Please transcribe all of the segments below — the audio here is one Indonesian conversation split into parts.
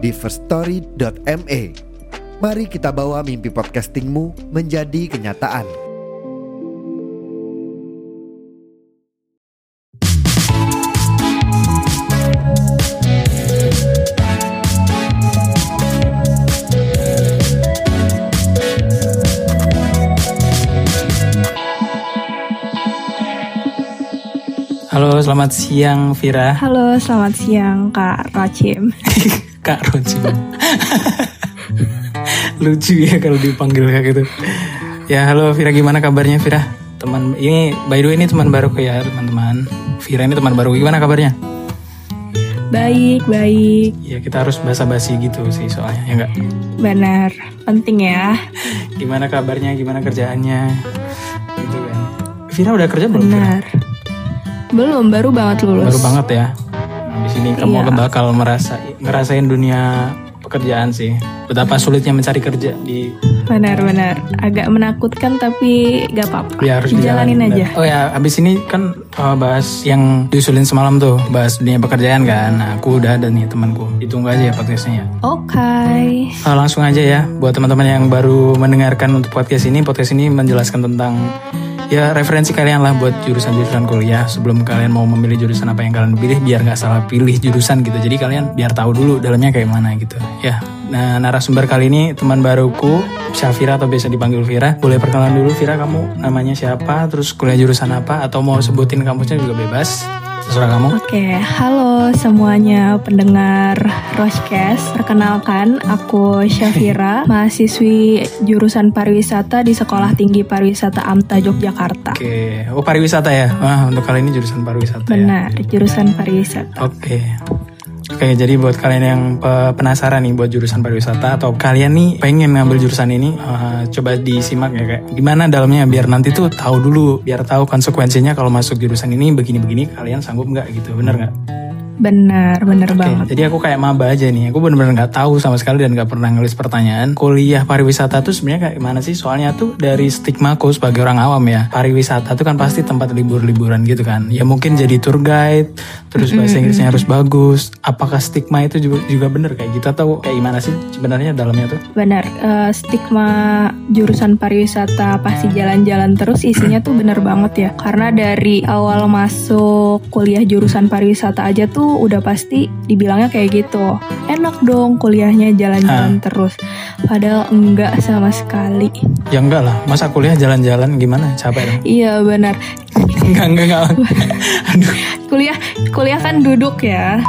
di firststory.me. Mari kita bawa mimpi podcastingmu menjadi kenyataan. Halo, selamat siang Vira. Halo, selamat siang Kak Racim. Kak Rocim. Lucu ya kalau dipanggil kayak gitu. Ya, halo Vira gimana kabarnya Vira? Teman ini by the way ini teman baru ya teman-teman. Vira ini teman baru gimana kabarnya? Baik, baik. Ya kita harus basa-basi gitu sih soalnya ya enggak? Benar, penting ya. Gimana kabarnya? Gimana kerjaannya? Gitu kan. Vira udah kerja belum? Vira? Benar. Belum, baru banget lulus. Baru banget ya. Di sini kamu Iya. bakal merasa ngerasain dunia pekerjaan sih. Betapa sulitnya mencari kerja di Benar, benar. Agak menakutkan tapi gak apa-apa. ya harus Dijalanin aja. Oh ya, abis ini kan uh, bahas yang diusulin semalam tuh, bahas dunia pekerjaan kan. Nah, aku udah ada nih temanku. Ditunggu aja ya podcastnya. Oke. Uh, langsung aja ya, buat teman-teman yang baru mendengarkan untuk podcast ini, podcast ini menjelaskan tentang ya referensi kalian lah buat jurusan-jurusan kuliah. Sebelum kalian mau memilih jurusan apa yang kalian pilih biar nggak salah pilih jurusan gitu. Jadi kalian biar tahu dulu dalamnya kayak mana gitu. Ya nah narasumber kali ini teman baruku Syafira atau biasa dipanggil Vira boleh perkenalan dulu Vira kamu namanya siapa terus kuliah jurusan apa atau mau sebutin kampusnya juga bebas terserah kamu Oke, halo semuanya pendengar Roshcast. Perkenalkan, aku Syafira, mahasiswi jurusan pariwisata di Sekolah Tinggi Pariwisata AMTA Yogyakarta. oke oh pariwisata ya wah untuk kali ini jurusan pariwisata ya Benar, jurusan pariwisata. Oke. Oke, jadi buat kalian yang pe- penasaran nih buat jurusan pariwisata atau kalian nih pengen ngambil jurusan ini, eh, coba disimak ya kayak gimana dalamnya biar nanti tuh tahu dulu, biar tahu konsekuensinya kalau masuk jurusan ini begini-begini kalian sanggup nggak gitu, bener nggak? Benar, benar Oke, banget. jadi aku kayak maba aja nih, aku bener-bener nggak tahu sama sekali dan nggak pernah ngelis pertanyaan. Kuliah pariwisata tuh sebenarnya kayak gimana sih? Soalnya tuh dari stigma aku sebagai orang awam ya, pariwisata tuh kan pasti tempat libur-liburan gitu kan. Ya mungkin jadi tour guide, terus bahasa Inggrisnya harus bagus. Apakah stigma itu juga, juga bener kayak gitu atau kayak gimana sih sebenarnya dalamnya tuh? Benar, eh, stigma jurusan pariwisata pasti jalan-jalan terus isinya tuh bener banget ya. Karena dari awal masuk kuliah jurusan pariwisata aja tuh udah pasti dibilangnya kayak gitu. Enak dong kuliahnya jalan-jalan terus. Padahal enggak sama sekali. Ya enggak lah, masa kuliah jalan-jalan gimana? Capek dong. Iya benar. enggak, enggak, enggak. Aduh, Kuliah kuliah kan duduk ya.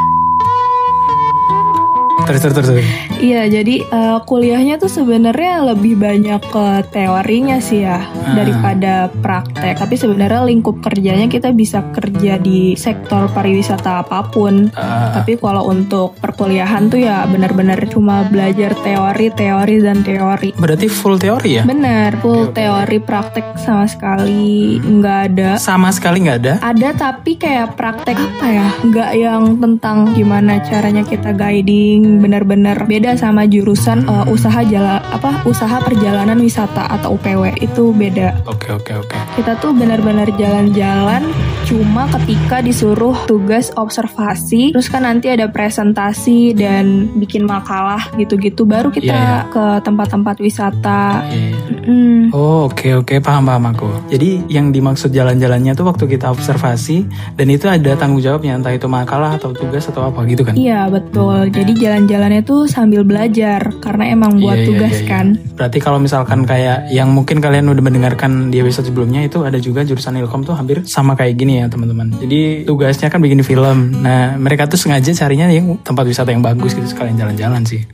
Terus, terus, terus. Iya, jadi eh, kuliahnya tuh sebenarnya lebih banyak ke teorinya sih ya daripada praktek. Tapi sebenarnya lingkup kerjanya kita bisa kerja di sektor pariwisata apa pun. Ah, Tapi kalau untuk perkuliahan tuh ya benar-benar cuma belajar teori, teori dan teori. berarti full teori ya? Benar, full teori praktek sama sekali nggak ada. Sama sekali nggak ada? Ada tapi kayak praktek apa ya? Nggak yang tentang gimana caranya kita guiding, benar-benar beda sama jurusan uh, usaha jala apa usaha perjalanan wisata atau UPW itu beda. Oke, oke, oke. Kita tuh benar-benar jalan-jalan cuma ketika disuruh tugas observasi, terus kan nanti ada presentasi dan bikin makalah gitu-gitu baru kita Iya, iya. ke tempat-tempat wisata. Iya. Mm, Oh oke oke paham paham aku. Jadi yang dimaksud jalan-jalannya tuh waktu kita observasi dan itu ada tanggung jawabnya entah itu makalah atau tugas atau apa gitu kan? Iya betul. Jadi jalan-jalannya tuh sambil belajar karena emang buat Iya, iya, tugas iya, iya. kan. Berarti kalau misalkan kayak yang mungkin kalian udah mendengarkan di episode sebelumnya itu ada juga jurusan ilkom tuh hampir sama kayak gini ya teman-teman. Jadi tugasnya kan bikin film. Nah mereka tuh sengaja carinya yang tempat wisata yang bagus gitu sekalian jalan-jalan sih.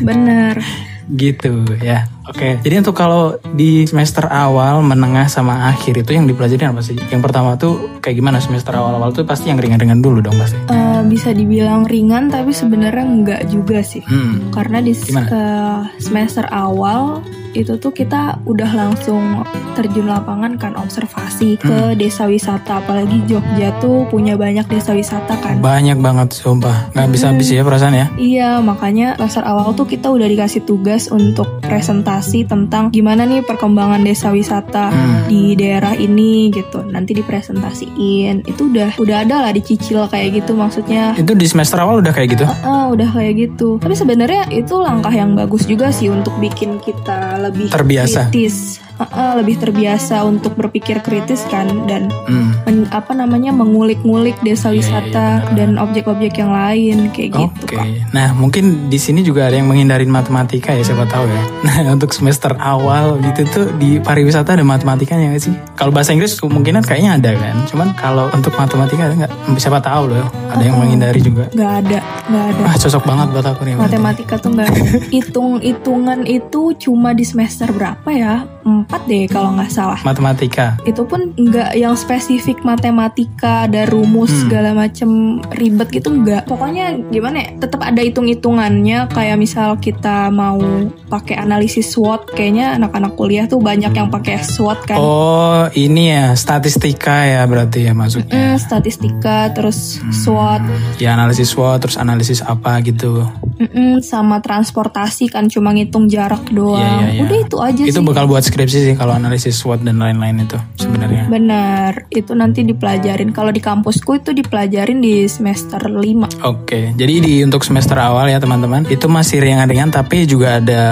Bener. Gitu ya. Oke. Jadi untuk kalau di semester awal, menengah sama akhir itu yang dipelajari apa sih? Yang pertama tuh kayak gimana semester awal-awal tuh pasti yang ringan-ringan dulu dong pasti. Eh, bisa dibilang ringan tapi sebenarnya enggak juga sih. Hmm. Karena di eh, semester awal itu tuh kita udah langsung terjun lapangan kan observasi ke Hmm. desa wisata apalagi Jogja tuh punya banyak desa wisata kan. Banyak banget sumpah. Nggak bisa habis ya perasaan ya. Iya, makanya semester awal tuh kita udah dikasih tugas untuk presentasi tentang gimana nih perkembangan desa wisata Hmm. di daerah ini gitu. Nanti dipresentasiin. Itu udah udah ada lah dicicil kayak gitu maksudnya. Itu di semester awal udah kayak gitu. Ah, udah kayak gitu. Tapi sebenarnya itu langkah yang bagus juga sih untuk bikin kita lebih Terbiasa. kritis. Ah, ah, lebih terbiasa untuk berpikir kritis kan dan Hmm. men- apa namanya mengulik-ngulik desa Iya, iya, wisata iya, benar. dan objek-objek yang lain kayak gitu. Oke. Nah, mungkin di sini juga ada yang menghindarin matematika ya, siapa tahu ya. Nah, untuk semester awal gitu tuh di pariwisata ada matematikanya nggak sih? Kalau bahasa Inggris kemungkinan kayaknya ada kan. Cuman kalau untuk matematika ada nggak? Siapa tahu loh. Ada yang menghindari juga. Nggak ada, nggak ada. Ah, cocok banget buat aku nih. berarti. Matematika tuh nggak hitung-hitungan itu cuma di semester berapa ya? Empat deh kalau nggak salah. Matematika. Itu pun nggak yang spesifik matematika, ada rumus Hmm. segala macem ribet gitu nggak. Pokoknya gimana ya? Tetap ada hitung-hitungannya. Kayak misal kita mau pakai analisis SWOT, kayaknya anak-anak kuliah tuh banyak yang pakai SWOT kan. Oh, ini ya statistika ya berarti ya maksudnya. Hmm, statistika, terus Hmm. SWOT, Ya analisis SWOT terus analisis apa gitu. Mm-mm, sama transportasi kan cuma ngitung jarak doang. Iya, iya, iya. Udah itu aja Itu sih. bakal buat skripsi sih kalau analisis SWOT dan lain-lain itu sebenarnya. Benar, itu nanti dipelajarin. Kalau di kampusku itu dipelajarin di semester 5. Oke, jadi di untuk semester awal ya teman-teman itu masih ringan-ringan tapi juga ada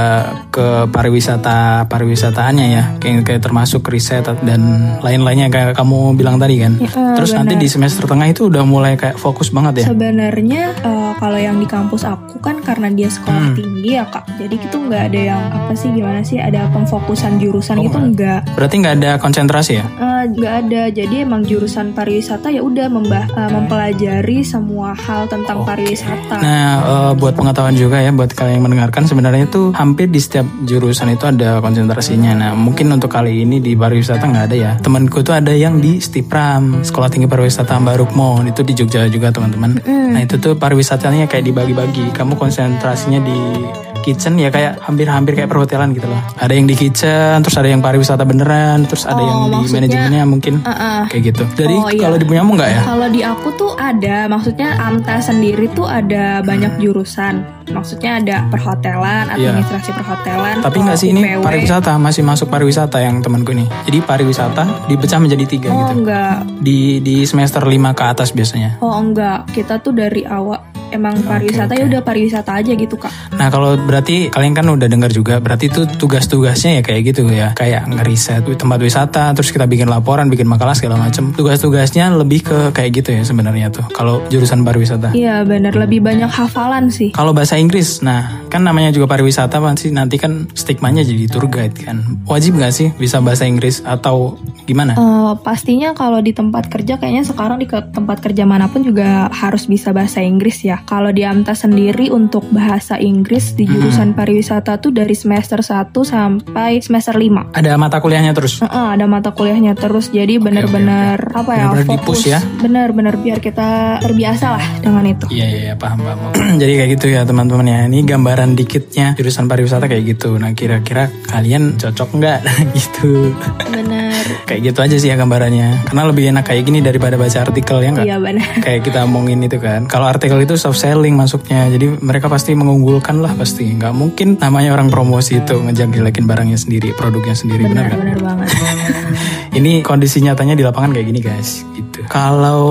ke pariwisata pariwisataannya ya, kayak, kayak termasuk riset dan lain-lainnya kayak kamu bilang tadi kan. Ya, Terus nanti benar. di semester tengah itu udah mulai kayak fokus banget ya. Sebenarnya eh, kalau yang di kampus aku kan karena dia sekolah Hmm. tinggi ya kak, jadi itu nggak ada yang apa sih gimana sih ada pemfokusan jurusan Oh, gitu nggak. nggak Berarti nggak ada konsentrasi ya? Eh, nggak ada. Jadi emang jurusan pariwisata ya udah membah eh, mempelajari semua hal tentang Oke. pariwisata. Nah, eh, buat pengetahuan juga ya, buat kalian yang mendengarkan, sebenarnya itu hampir di setiap jurusan itu ada konsentrasinya. Nah, mungkin untuk kali ini di pariwisata nggak ada ya. Temanku tuh ada yang di Stipram, Sekolah Tinggi Pariwisata Mbak Rukmo, itu di Jogja juga teman-teman. Nah, itu tuh pariwisatanya kayak dibagi-bagi. Kamu konsentrasinya di kitchen ya kayak hampir-hampir kayak perhotelan gitu loh. Ada yang di kitchen, terus ada yang pariwisata beneran, terus ada Oh, yang di manajemennya mungkin Uh-uh. kayak gitu. Jadi Oh, iya. kalau di punyamu nggak ya? Kalau di aku tuh ada, maksudnya AMTA sendiri tuh ada banyak jurusan. Maksudnya ada perhotelan, Iya. administrasi perhotelan. Tapi oh, nggak sih ini UPW. pariwisata masih masuk pariwisata yang temanku nih. Jadi pariwisata dipecah menjadi tiga Oh gitu. enggak, Di di semester 5 ke atas biasanya. oh enggak. Kita tuh dari awal emang pariwisata oke. ya udah pariwisata aja gitu kak. Nah kalau berarti kalian kan udah dengar juga, berarti itu tugas-tugasnya ya kayak gitu ya, kayak ngeriset tempat wisata, terus kita bikin laporan, bikin makalah segala macam. Tugas-tugasnya lebih ke kayak gitu ya sebenarnya tuh. Kalau jurusan pariwisata. Iya bener, lebih banyak hafalan sih. Kalau bahasa Inggris, nah kan namanya juga pariwisata pasti nanti kan stigmanya jadi tour guide kan. Wajib nggak sih bisa bahasa Inggris atau gimana? Eh, pastinya kalau di tempat kerja kayaknya sekarang di tempat kerja mana pun juga harus bisa bahasa Inggris ya. Kalau di AMTA sendiri untuk bahasa Inggris di jurusan pariwisata tuh dari semester 1 sampai semester 5. Ada mata kuliahnya terus. Heeh, ada mata kuliahnya terus jadi bener-bener apa ya Bener-bener fokus di-push ya. bener-bener biar kita terbiasa lah dengan itu Iya iya iya, paham paham. Jadi kayak gitu ya teman-teman ya. Ini gambaran dikitnya jurusan pariwisata kayak gitu. Nah kira-kira kalian cocok nggak gitu? bener kayak gitu aja sih ya gambarannya. Karena lebih enak kayak gini daripada baca artikel ya nggak? iya bener Kayak kita omongin itu kan. Kalau artikel itu soft selling masuknya. Jadi mereka pasti mengunggulkan lah pasti. Nggak mungkin namanya orang promosi itu ngejelekin barangnya sendiri, produknya sendiri benar bener kan? bener banget Ini kondisi nyatanya di lapangan kayak gini guys, gitu. Kalau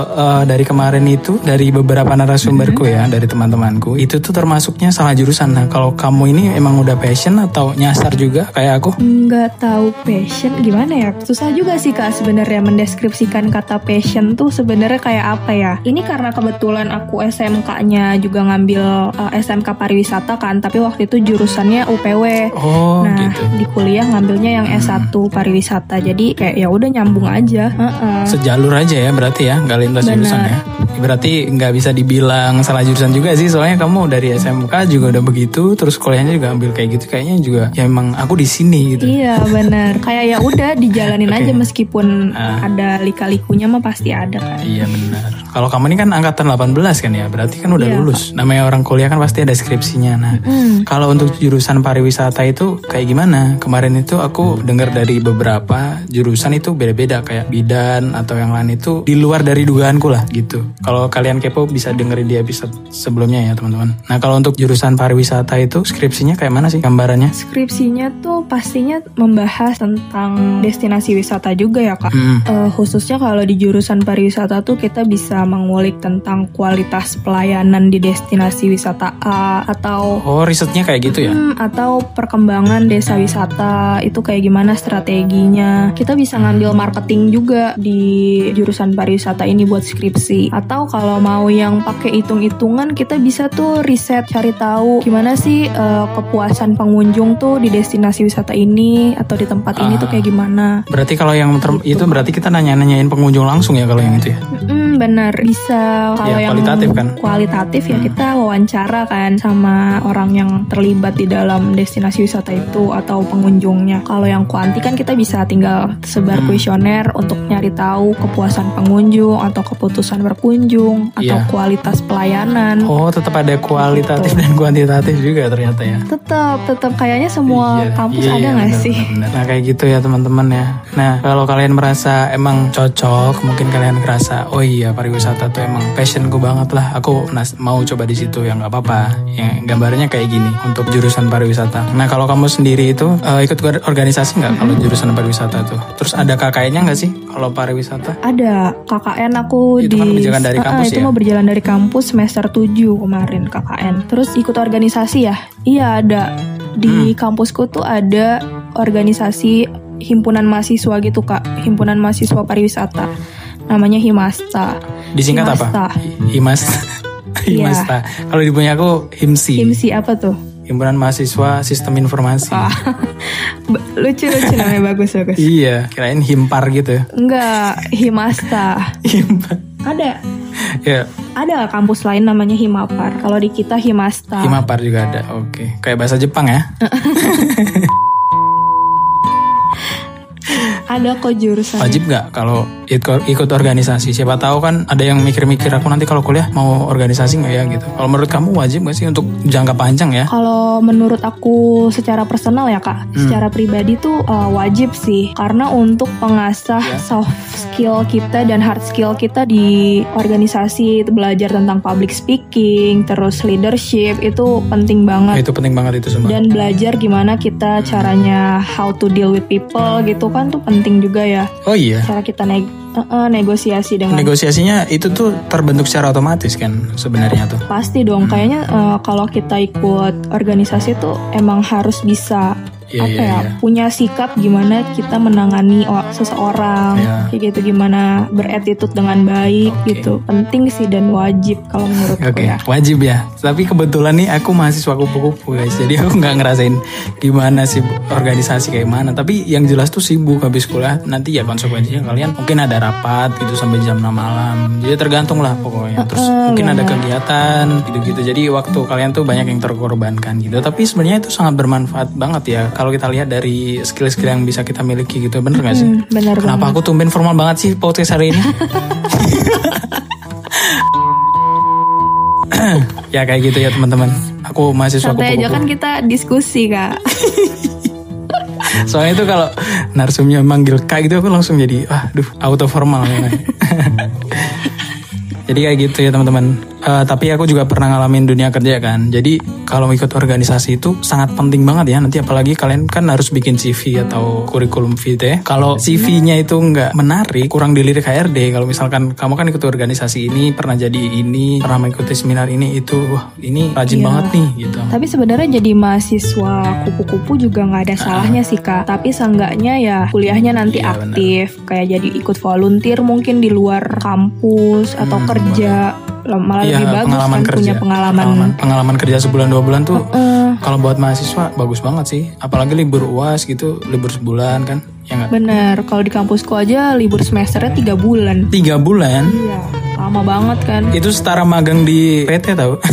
eh, dari kemarin itu dari beberapa narasumberku ya, dari teman-temanku, itu tuh termasuknya salah jurusan. Nah, kalau kamu ini emang udah passion atau nyasar juga kayak aku? nggak tahu passion gimana ya susah juga sih kak sebenarnya mendeskripsikan kata passion tuh sebenarnya kayak apa ya ini karena kebetulan aku SMK-nya juga ngambil uh, SMK pariwisata kan tapi waktu itu jurusannya UPW Oh, Nah, gitu. di kuliah ngambilnya yang S1 pariwisata. Jadi kayak ya udah nyambung aja. Heeh. Sejalur aja ya berarti ya, nggak lintas Benar. jurusan ya. Berarti nggak bisa dibilang salah jurusan juga sih, soalnya kamu dari SMK juga udah begitu, terus kuliahnya juga ambil kayak gitu, kayaknya juga ya emang aku di sini gitu. Iya benar. Kayak ya udah dijalanin Oke. aja meskipun Ah. ada lika-likunya mah pasti ada kan. Iya benar. Kalau kamu ini kan angkatan 18 kan ya, berarti kan udah Iya, lulus. Namanya orang kuliah kan pasti ada skripsinya. Nah, Hmm. kalau untuk jurusan pariwisata itu kayak gimana? Kemarin itu aku dengar dari beberapa jurusan itu beda-beda kayak bidan atau yang lain itu di luar dari dugaanku lah gitu. Kalau kalian kepo bisa dengerin di episode sebelumnya ya teman-teman. Nah kalau untuk jurusan pariwisata itu skripsinya kayak mana sih gambarannya? Skripsinya tuh pastinya membahas tentang destinasi wisata juga ya kak. Hmm. Eh, khususnya kalau di jurusan pariwisata tuh kita bisa mengulik tentang kualitas pelayanan di destinasi wisata A atau Oh risetnya kayak gitu ya? Hmm, atau perkembangan desa wisata itu kayak gimana strateginya. Kita bisa ngambil marketing juga di jurusan pariwisata ini buat skripsi. Atau kalau mau yang pakai hitung-hitungan kita bisa tuh riset cari tahu gimana sih eh, kepuasan pengunjung tuh di destinasi wisata ini atau di tempat ini tuh Ah. kayak gimana. Berarti kalau yang ter- Gitu. itu berarti kita nanya-nanyain pengunjung langsung ya kalau yang itu ya? Hmm, benar bisa kalau Ya, yang kualitatif kan? kualitatif ya Hmm. kita wawancara kan sama orang yang terlibat di dalam destinasi wisata itu atau pengunjungnya. Kalau yang kuanti kan kita bisa tinggal sebar Hmm. kuesioner untuk nyari tahu kepuasan pengunjung atau keputusan berkunjung atau Iya. kualitas pelayanan. Oh, tetap ada kualitatif Gitu. dan kuantitatif juga ternyata ya. Tetap tetap kayaknya semua Iya, kampus iya, ada iya, nggak benar, sih? benar. Nah kayak gitu ya teman-teman ya. Nah kalau kalian merasa emang cocok, mungkin kalian ngerasa oh iya pariwisata tuh emang passionku banget lah. Aku mau coba di situ ya nggak apa-apa. Yang gambarnya kayak gini untuk jurusan pariwisata. Nah kalau kamu sendiri itu eh, ikut or- organisasi nggak kalau jurusan pariwisata tuh? Terus ada KKN-nya nggak sih kalau pariwisata? Ada KKN aku Itu di kan berjalan dari Ah, kampus itu ya? mau berjalan dari kampus semester 7 kemarin KKN. Terus ikut organisasi ya? Iya ada. Di Hmm. kampusku tuh ada organisasi himpunan mahasiswa gitu Kak, himpunan mahasiswa pariwisata. Namanya Himasta. Disingkat Himasta. apa? Himas. Iya. Himasta. Kalau di punya aku HIMSI. Himsi apa tuh? Himpunan Mahasiswa Sistem Informasi. Ah. Ba- Lucu-lucu namanya bagus-bagus. Iya, kirain himpar gitu. Enggak, Himasta. Himpar. Ada. Ya, Ada kampus lain namanya Himapar. Kalau di kita Himasta. himapar juga ada. Oke, kayak bahasa Jepang ya. Ada kok jurusan. Wajib nggak kalau ikut, ikut organisasi? Siapa tahu kan ada yang mikir-mikir aku nanti kalau kuliah mau organisasi nggak ya gitu. Kalau menurut kamu wajib nggak sih untuk jangka panjang ya? Kalau menurut aku secara personal ya kak, Hmm. secara pribadi tuh uh, wajib sih, karena untuk pengasah Ya. soft skill kita dan hard skill kita di organisasi, itu belajar tentang public speaking, terus leadership itu penting banget. Itu penting banget itu semua. Dan belajar gimana kita caranya how to deal with people gitu kan tuh penting juga ya. Oh iya, Cara kita neg- eh, eh, negosiasi dengan negosiasinya itu tuh terbentuk secara otomatis kan sebenarnya tuh. pasti dong. Kayaknya eh, kalau kita ikut organisasi tuh emang harus bisa Iya apa iya ya iya. punya sikap gimana kita menangani seseorang Iya. kayak gitu gimana beretitut dengan baik Oke. gitu penting sih dan wajib kalau menurutku Oke, ya wajib ya. Tapi kebetulan nih aku mahasiswa kupu-kupu guys. Jadi aku nggak ngerasain gimana sih organisasi kayak mana. Tapi yang jelas tuh sibuk habis kuliah. Nanti ya konsekuensinya kalian mungkin ada rapat gitu sampai jam 6 malam. Jadi tergantung lah pokoknya. Terus Heeh, mungkin ada benar. kegiatan gitu-gitu. Jadi waktu kalian tuh banyak yang terkorbankan gitu. Tapi sebenarnya itu sangat bermanfaat banget ya. Kalau kita lihat dari skill-skill yang bisa kita miliki gitu. Bener gak sih? Hmm, benar Kenapa banget aku tumben formal banget sih podcast hari ini? ya kayak gitu ya teman-teman. Aku mahasiswa santai aja kan kita diskusi kak Soalnya itu kalau narsumnya manggil kak gitu aku langsung jadi, ah, duh, auto formal. Jadi kayak gitu ya teman-teman. Eh, tapi aku juga pernah ngalamin dunia kerja kan. Jadi kalau ikut organisasi itu sangat penting banget ya. Nanti apalagi kalian kan harus bikin CV atau kurikulum vitae. Kalau CV-nya itu nggak menarik, kurang dilirik HRD. Kalau misalkan kamu kan ikut organisasi ini, pernah jadi ini, pernah mengikuti seminar ini, itu, wah ini rajin Iya. banget nih gitu. tapi sebenarnya jadi mahasiswa kupu-kupu juga nggak ada salahnya sih kak tapi seenggaknya ya kuliahnya nanti Iya, aktif kayak jadi ikut volunteer mungkin di luar kampus atau Hmm, kerja malah Iya, lebih bagus kan punya pengalaman, pengalaman pengalaman kerja sebulan dua bulan tuh Eh, kalau buat mahasiswa bagus banget sih apalagi libur uas gitu libur sebulan kan ya nggak? Bener, kalau di kampusku aja libur semesternya tiga bulan. Tiga bulan Iya, lama banget kan. itu setara magang di PT tahu?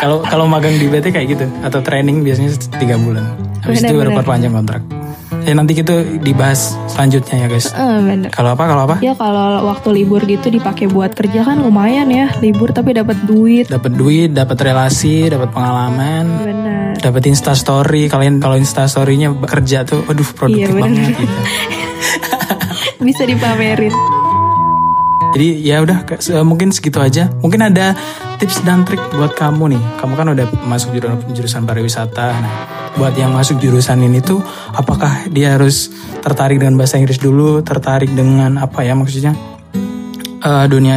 Kalau kalau magang di PT kayak gitu atau training biasanya tiga bulan. Habis itu baru perpanjang kontrak. Ya nanti kita dibahas selanjutnya ya guys. Bener. Kalau apa kalau apa? Ya kalau waktu libur gitu dipakai buat kerja kan lumayan ya libur tapi dapat duit. Dapat duit, dapat relasi, dapat pengalaman, Bener. dapat insta story. Kalian kalau insta story-nya bekerja tuh, aduh produktif Iya, benar. banget gitu. Bisa dipamerin. Jadi ya udah mungkin segitu aja. Mungkin ada tips dan trik buat kamu nih. Kamu kan udah masuk jurusan, jurusan pariwisata. Nah, buat yang masuk jurusan ini tuh apakah dia harus tertarik dengan bahasa Inggris dulu, tertarik dengan apa ya maksudnya? eh, dunia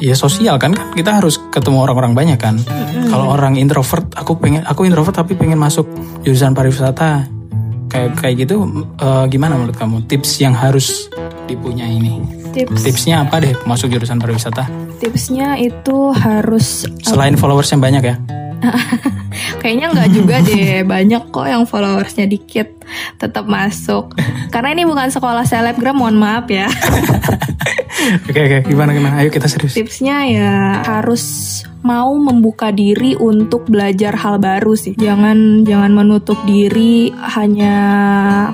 ya sosial kan kan kita harus ketemu orang-orang banyak kan. Kalau orang introvert, aku pengen aku introvert tapi pengen masuk jurusan pariwisata. Kayak kayak gitu eh, gimana menurut kamu? Tips yang harus dipunyai ini? Tips Tipsnya apa deh masuk jurusan pariwisata? tipsnya itu harus Selain followers yang banyak ya. kayaknya nggak juga deh banyak kok yang followersnya dikit tetap masuk karena ini bukan sekolah selebgram mohon maaf ya Oke oke gimana gimana? Ayo kita serius. tipsnya ya harus mau membuka diri untuk belajar hal baru sih jangan jangan menutup diri hanya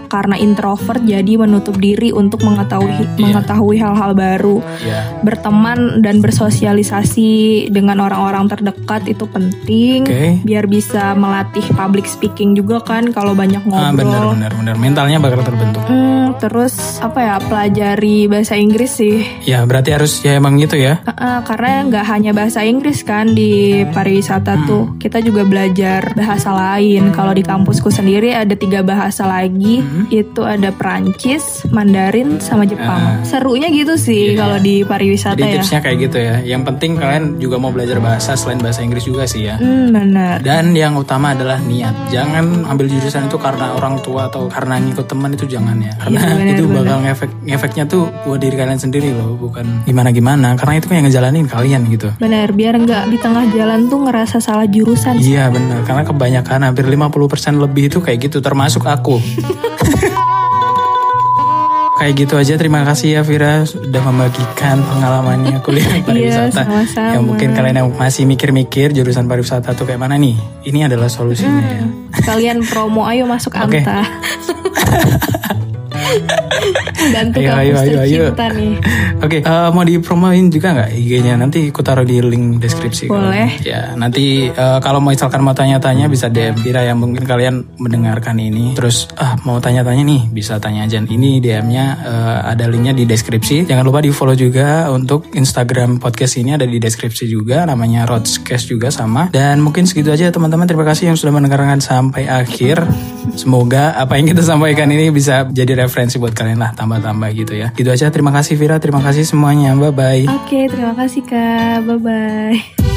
karena introvert jadi menutup diri untuk mengetahui mengetahui hal-hal baru Ya. berteman dan bersosialisasi dengan orang-orang terdekat itu penting Oke. biar bisa melatih public speaking juga kan kalau banyak Ah, ngobrol. benar benar. Mentalnya bakal terbentuk. Hmm, terus apa ya pelajari bahasa Inggris sih Ya berarti harus ya emang gitu ya. Uh-uh, karena nggak hanya bahasa Inggris kan di pariwisata tuh kita juga belajar bahasa lain kalau di kampusku sendiri ada tiga bahasa lagi itu ada Perancis, Mandarin sama Jepang serunya gitu sih kalau di pariwisata Jadi ya tipsnya kayak gitu ya. Yang penting kalian juga mau belajar bahasa selain bahasa Inggris juga sih ya. hmm, benar Dan yang utama adalah niat. Jangan ambil jurusan itu karena orang tua atau karena ngikut teman itu jangan ya. Karena Iya, benar, itu bakal ngefek ngefeknya tuh buat diri kalian sendiri loh, bukan gimana gimana. Karena itu kan yang ngejalanin kalian gitu. benar biar nggak di tengah jalan tuh ngerasa salah jurusan. Iya benar, karena kebanyakan hampir 50% lebih itu kayak gitu, termasuk aku. kayak gitu aja, terima kasih ya Vira sudah membagikan pengalamannya kuliah pariwisata. Iya, sama-sama. Yang mungkin kalian yang masih mikir-mikir jurusan pariwisata tuh kayak mana nih? Ini adalah solusinya ya. kalian promo ayo masuk Oke. Ayo, ayo, ayo, ayo. nih Oke, eh, mau dipromoin juga nggak IG-nya? Nanti aku taruh di link deskripsi. kalau- Boleh. Ya, nanti eh, kalau mau misalkan mau tanya-tanya bisa DM Vira yang mungkin kalian mendengarkan ini. Terus ah mau tanya-tanya nih bisa tanya aja. Ini DM-nya eh, ada linknya di deskripsi. Jangan lupa di follow juga untuk Instagram podcast ini ada di deskripsi juga. Namanya Rodscast juga sama. Dan mungkin segitu aja teman-teman. Terima kasih yang sudah mendengarkan sampai akhir. Semoga apa yang kita sampaikan ini bisa jadi referensi buat kalian lah tambah-tambah gitu ya. Gitu aja. Terima kasih Vira. Terima kasih semuanya. Bye bye. oke terima kasih kak bye bye